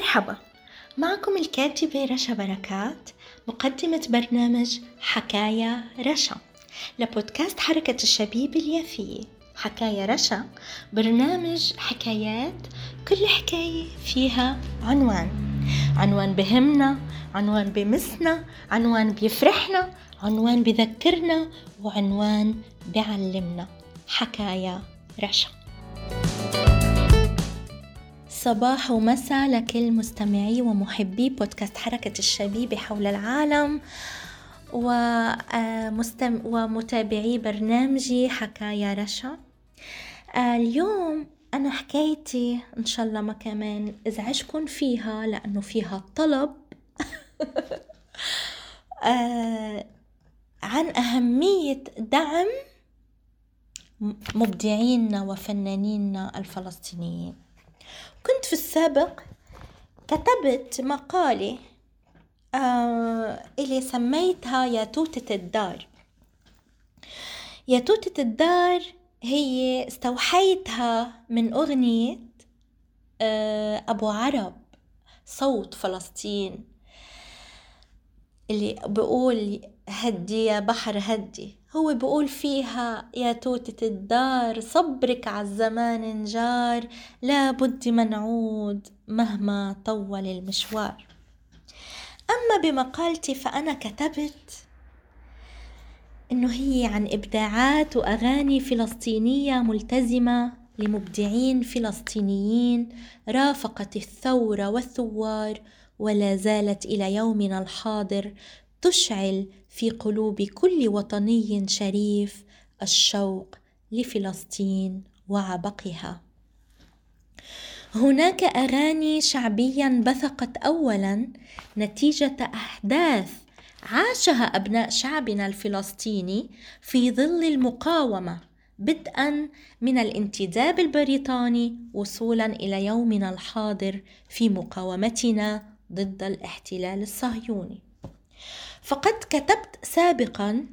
مرحبا. معكم الكاتبة رشا بركات مقدمة برنامج حكاية رشا. لبودكاست حركة الشبيب اليافية. حكاية رشا برنامج حكايات كل حكاية فيها عنوان. عنوان بهمنا عنوان بمسنا عنوان بيفرحنا عنوان بذكرنا وعنوان بعلمنا. حكاية رشا. صباح ومساء لكل مستمعي ومحبي بودكاست حركة الشبيبة حول العالم. ومستم... ومتابعي برنامجي حكاية رشا. اليوم أنا حكايتي إن شاء الله ما كمان إزعجكم فيها لأنه فيها طلب. عن أهمية دعم مبدعينا وفنانينا الفلسطينيين. كنت في السابق كتبت مقالة آه اللي سميتها يا توتة الدار. يا توتة الدار هي استوحيتها من أغنية آه أبو عرب صوت فلسطين اللي بقول هدي يا بحر هدي. هو بقول فيها يا توتة الدار صبرك عالزمان انجار لا بد منعود مهما طول المشوار. أما بمقالتي فأنا كتبت إنه هي عن إبداعات وأغاني فلسطينية ملتزمة لمبدعين فلسطينيين رافقت الثورة والثوار ولا زالت إلى يومنا الحاضر تشعل في قلوب كل وطني شريف الشوق لفلسطين وعبقها. هناك أغاني شعبيا بثقت اولا نتيجة أحداث عاشها أبناء شعبنا الفلسطيني في ظل المقاومة بدءا من الانتداب البريطاني وصولا إلى يومنا الحاضر في مقاومتنا ضد الاحتلال الصهيوني. فقد كتبت سابقا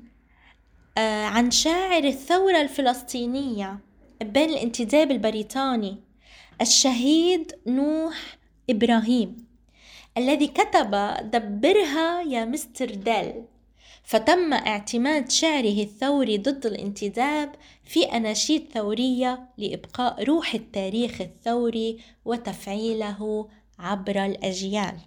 آه، عن شاعر الثورة الفلسطينية بين الانتداب البريطاني الشهيد نوح إبراهيم الذي كتب دبرها يا مستر ديل فتم اعتماد شعره الثوري ضد الانتداب في أناشيد ثورية لإبقاء روح التاريخ الثوري وتفعيله عبر الأجيال.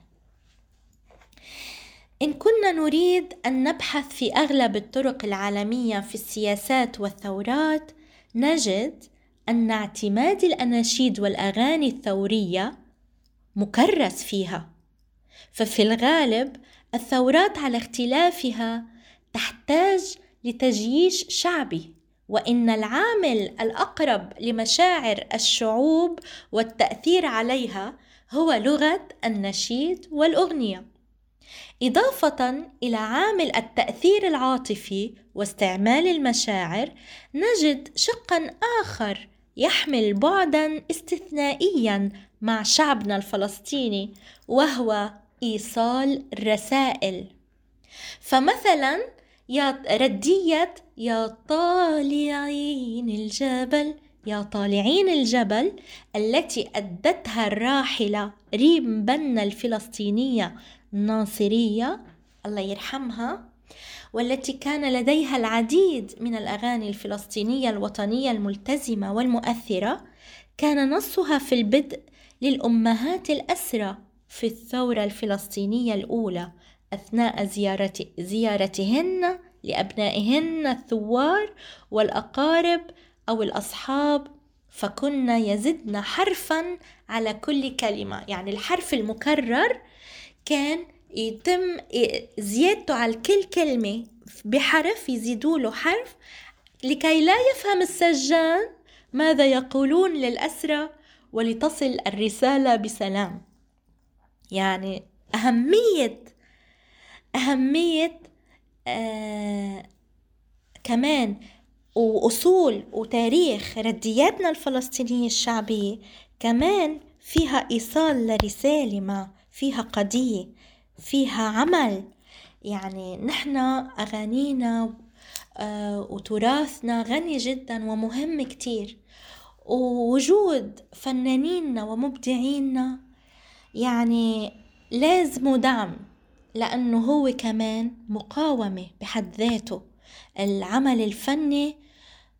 إن كنا نريد أن نبحث في أغلب الطرق العالمية في السياسات والثورات نجد أن اعتماد الأناشيد والأغاني الثورية مكرس فيها. ففي الغالب الثورات على اختلافها تحتاج لتجييش شعبي وإن العامل الأقرب لمشاعر الشعوب والتأثير عليها هو لغة النشيد والأغنية. إضافة إلى عامل التأثير العاطفي واستعمال المشاعر نجد شقا آخر يحمل بعدا استثنائيا مع شعبنا الفلسطيني وهو إيصال الرسائل. فمثلا يا ردية يا طالعين الجبل يا طالعين الجبل التي أدتها الراحلة ريم بنا الفلسطينية الناصرية الله يرحمها والتي كان لديها العديد من الأغاني الفلسطينية الوطنية الملتزمة والمؤثرة كان نصها في البدء للأمهات الأسرى في الثورة الفلسطينية الأولى أثناء زيارة زيارتهن لأبنائهن الثوار والأقارب أو الأصحاب فكنا يزدن حرفا على كل كلمة يعني الحرف المكرر كان يتم زيادته على كل كلمة بحرف يزيدوا له حرف لكي لا يفهم السجان ماذا يقولون للأسرى ولتصل الرسالة بسلام. يعني أهمية أهمية آه كمان وأصول وتاريخ ردياتنا الفلسطينية الشعبية كمان فيها إيصال لرسالة ما. فيها قضية فيها عمل. يعني نحن أغانينا آه، وتراثنا غني جدا ومهم كتير. ووجود فنانينا ومبدعينا يعني لازم دعم لأنه هو كمان مقاومة بحد ذاته. العمل الفني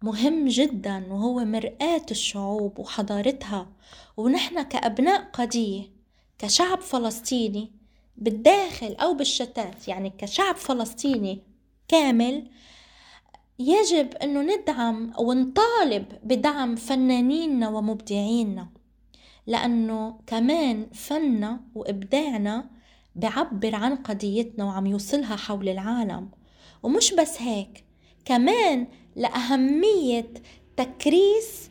مهم جدا وهو مرآة الشعوب وحضارتها. ونحن كأبناء قضية كشعب فلسطيني بالداخل أو بالشتات يعني كشعب فلسطيني كامل يجب أنه ندعم ونطالب بدعم فنانيننا ومبدعيننا لأنه كمان فننا وإبداعنا بعبر عن قضيتنا وعم يوصلها حول العالم. ومش بس هيك كمان لأهمية تكريس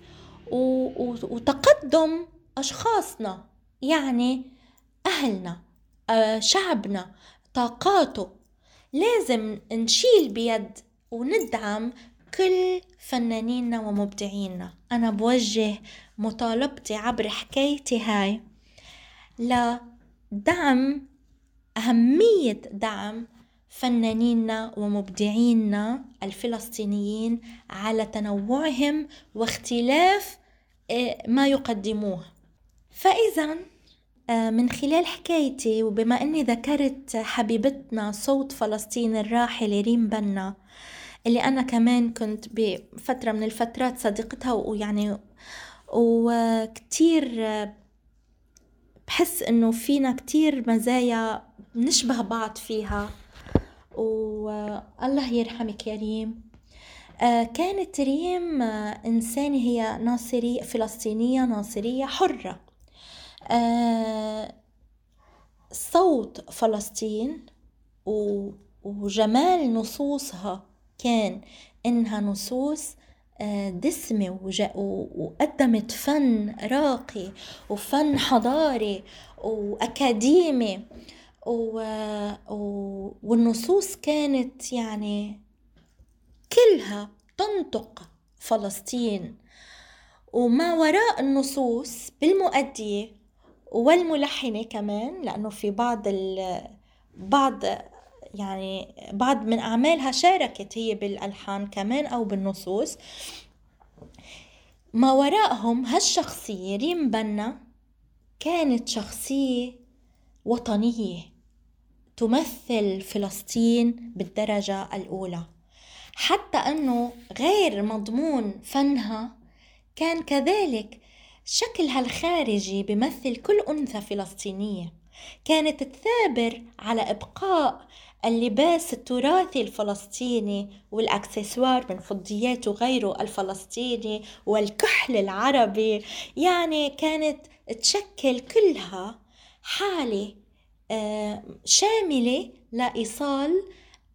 وتقدم أشخاصنا يعني أهلنا آه، شعبنا طاقاته. لازم نشيل بيد وندعم كل فنانينا ومبدعينا أنا بوجه مطالبتي عبر حكايتي هاي لدعم أهمية دعم فنانينا ومبدعينا الفلسطينيين على تنوعهم واختلاف آه، ما يقدموه. فإذا من خلال حكايتي وبما أني ذكرت حبيبتنا صوت فلسطين الراحلة ريم بنا اللي أنا كمان كنت بفترة من الفترات صديقتها ويعني وكتير بحس إنه فينا كتير مزايا نشبه بعض فيها. والله يرحمك يا ريم. آه، كانت ريم إنسانة هي ناصرية فلسطينية ناصرية حرة. آه، صوت فلسطين وجمال نصوصها كان إنها نصوص آه، دسمة وقدمت فن راقي وفن حضاري وأكاديمي والنصوص كانت يعني كلها تنطق فلسطين. وما وراء النصوص بالمؤدية والملحنة كمان لأنه في بعض ال بعض يعني بعض من أعمالها شاركت هي بالألحان كمان أو بالنصوص. ما وراءهم هالشخصية ريم بنا كانت شخصية وطنية تمثل فلسطين بالدرجة الأولى. حتى أنه غير مضمون فنها كان كذلك شكلها الخارجي بمثل كل أنثى فلسطينية. كانت تثابر على إبقاء اللباس التراثي الفلسطيني والأكسسوار من فضيات وغيره الفلسطيني والكحل العربي. يعني كانت تشكل كلها حالة آه، شاملة لإيصال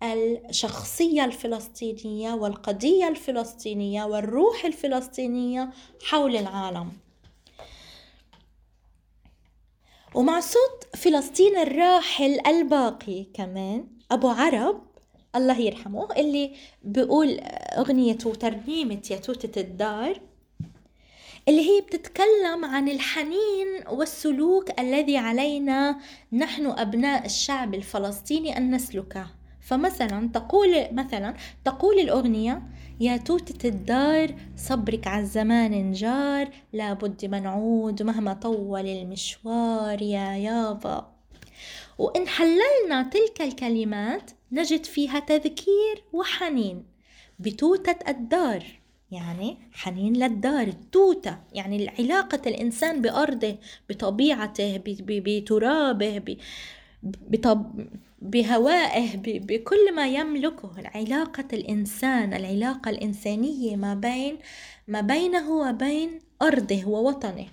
الشخصية الفلسطينية والقضية الفلسطينية والروح الفلسطينية حول العالم. ومع صوت فلسطين الراحل الباقي كمان أبو عرب الله يرحمه اللي بيقول أغنية وترنيمة يا توتة الدار اللي هي بتتكلم عن الحنين والسلوك الذي علينا نحن أبناء الشعب الفلسطيني أن نسلكه. فمثلا تقول مثلا تقول الأغنية يا توتة الدار صبرك على الزمان نجار لابد منعود مهما طول المشوار يا يابا. وإن حللنا تلك الكلمات نجد فيها تذكير وحنين. بتوتة الدار يعني حنين للدار. التوتة يعني علاقة الإنسان بأرضه بطبيعته بترابه بطب... بهوائه بكل ما يملكه علاقة الإنسان العلاقة الإنسانية ما بين ما بينه وبين أرضه ووطنه.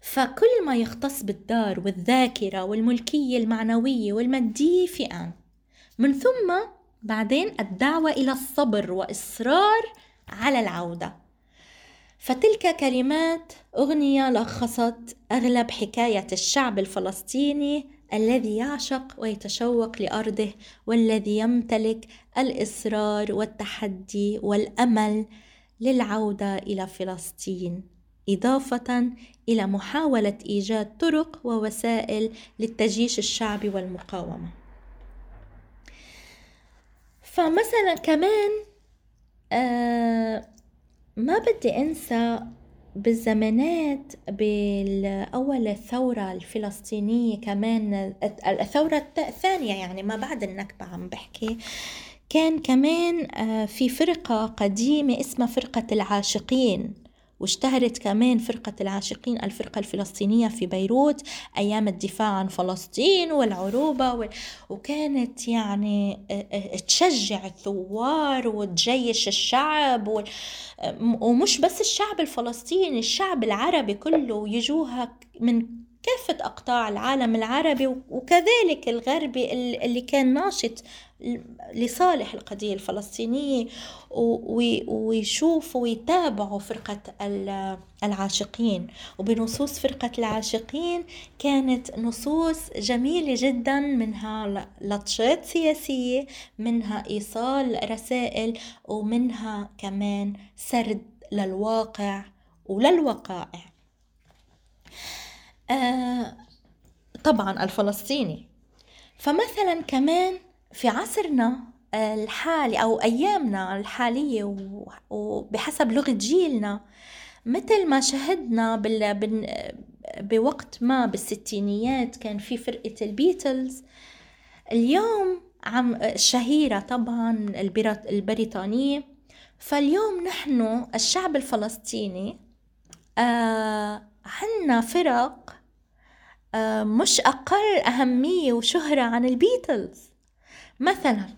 فكل ما يختص بالدار والذاكرة والملكية المعنوية والمادية فئان من ثم بعدين الدعوة إلى الصبر وإصرار على العودة. فتلك كلمات أغنية لخصت أغلب حكاية الشعب الفلسطيني الذي يعشق ويتشوق لأرضه والذي يمتلك الإصرار والتحدي والأمل للعودة إلى فلسطين إضافة إلى محاولة إيجاد طرق ووسائل للتجيش الشعبي والمقاومة. فمثلا كمان آه ما بدي أنسى بالزمانات بالأول الثورة الفلسطينية كمان الثورة الثانية يعني ما بعد النكبة عم بحكي كان كمان آه، في فرقة قديمة اسمها فرقة العاشقين. واشتهرت كمان فرقة العاشقين الفرقة الفلسطينية في بيروت أيام الدفاع عن فلسطين والعروبة و... وكانت يعني آه، آه، تشجع الثوار وتجيش الشعب و... ومش بس الشعب الفلسطيني الشعب العربي كله يجوها من كافة أقطاع العالم العربي وكذلك الغربي اللي كان ناشط لصالح القضية الفلسطينية ويشوفوا ويتابعوا فرقة العاشقين. وبنصوص فرقة العاشقين كانت نصوص جميلة جدا منها لطشات سياسية منها إيصال رسائل ومنها كمان سرد للواقع وللوقائع. آه طبعا الفلسطيني. فمثلا كمان في عصرنا الحالي أو أيامنا الحالية وبحسب لغة جيلنا مثل ما شهدنا بال... بوقت ما بالستينيات كان في فرقة البيتلز. اليوم عم الشهيرة طبعا البريطانية. فاليوم نحن الشعب الفلسطيني آه عنا فرق مش أقل أهمية وشهرة عن البيتلز مثلا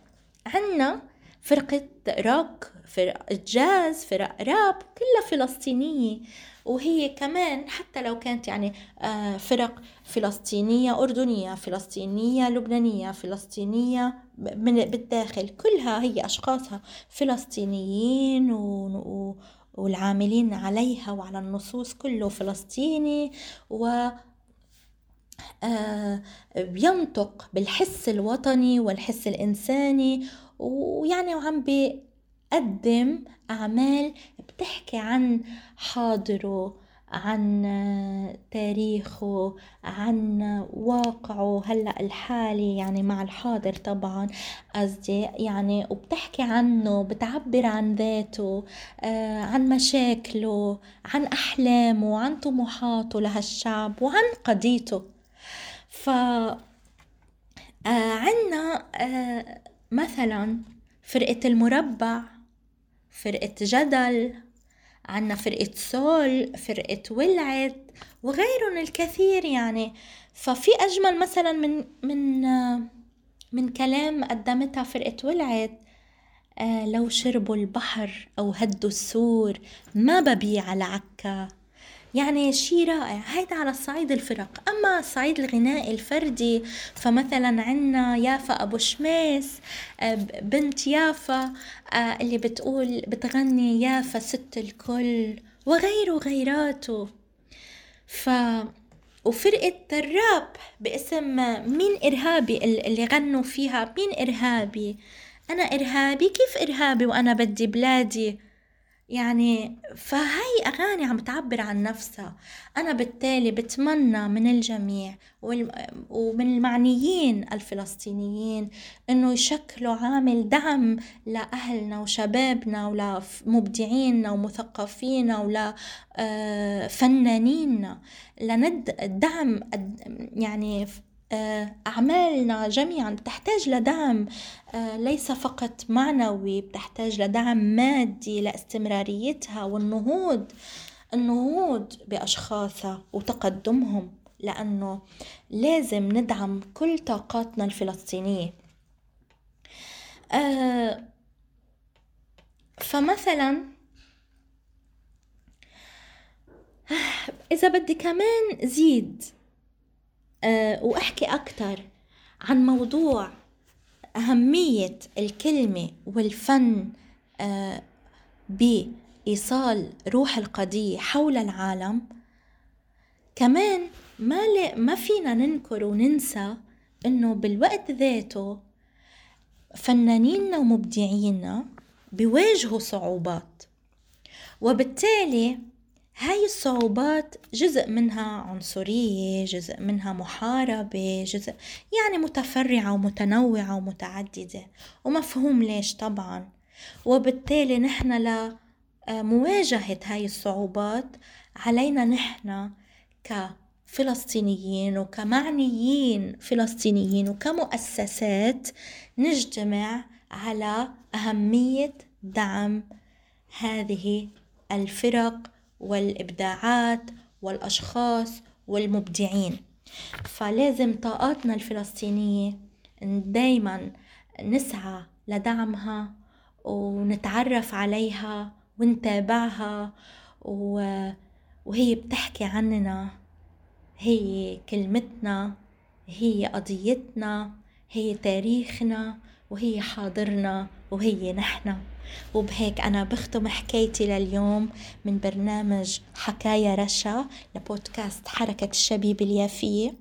عنا فرقة روك فرق جاز فرق راب كلها فلسطينية. وهي كمان حتى لو كانت يعني آه، فرق فلسطينية أردنية فلسطينية لبنانية فلسطينية من بالداخل كلها هي أشخاصها فلسطينيين و والعاملين عليها وعلى النصوص كله فلسطيني. و آه، بينطق بالحس الوطني والحس الإنساني ويعني وعم بيقدم أعمال بتحكي عن حاضره عن تاريخه عن واقعه. هلأ الحالي يعني مع الحاضر طبعا قصدي يعني وبتحكي عنه بتعبر عن ذاته آه، عن مشاكله عن أحلامه عن طموحاته لهالشعب وعن قضيته. ف آه عنا آه مثلا فرقة المربع فرقة جدل عنا فرقة سول فرقة ولعت وغيرهم الكثير يعني. ففي أجمل مثلا من من آه من كلام قدمتها فرقة ولعت لو شربوا البحر أو هدوا السور ما ببيع العكا. يعني شي رائع. هيدا على الصعيد الفرق. أما الصعيد الغنائي الفردي فمثلا عنا يافا أبو شميس آه، بنت يافا آه، اللي بتقول بتغني يافا ست الكل وغيره غيراته ف وفرقة الراب باسم مين إرهابي اللي غنوا فيها مين إرهابي؟ أنا إرهابي كيف إرهابي وأنا بدي بلادي؟ يعني فهاي أغاني عم تعبر عن نفسها. أنا بالتالي بتمنى من الجميع ومن المعنيين الفلسطينيين إنه يشكلوا عامل دعم لأهلنا وشبابنا ولمبدعينا ومثقفينا ولفنانينا آه، لند دعم يعني أعمالنا جميعا بتحتاج لدعم آه، ليس فقط معنوي بتحتاج لدعم مادي لاستمراريتها والنهوض النهوض بأشخاصها وتقدمهم لأنه لازم ندعم كل طاقاتنا الفلسطينية. آه، فمثلا إذا بدي كمان زيد آه، وأحكي أكتر عن موضوع أهمية الكلمة والفن آه، بإيصال روح القضية حول العالم. كمان ما ما فينا ننكر وننسى إنه بالوقت ذاته فنانيننا ومبدعينا بيواجهوا صعوبات. وبالتالي هاي الصعوبات جزء منها عنصرية جزء منها محاربة جزء يعني متفرعة ومتنوعة ومتعددة. ومفهوم ليش طبعا. وبالتالي نحن لا آه، هاي الصعوبات علينا نحن كفلسطينيين وكمعنيين فلسطينيين وكمؤسسات نجتمع على أهمية دعم هذه الفرق والإبداعات والأشخاص والمبدعين. فلازم طاقاتنا الفلسطينية دايما نسعى لدعمها ونتعرف عليها ونتابعها وهي بتحكي عننا. هي كلمتنا هي قضيتنا هي تاريخنا وهي حاضرنا. وهي نحن. وبهيك أنا بختم حكايتي لليوم من برنامج حكايا رشا لبودكاست حركة الشبيب اليافية.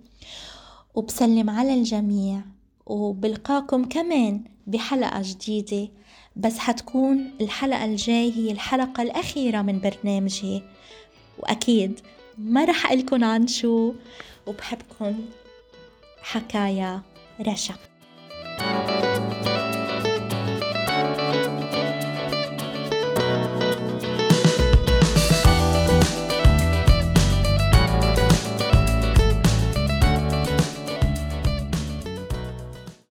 وبسلم على الجميع وبلقاكم كمان بحلقة جديدة. بس حتكون الحلقة الجاي هي الحلقة الأخيرة من برنامجي. وأكيد ما رح أقلكن عن شو. وبحبكم حكايا رشا.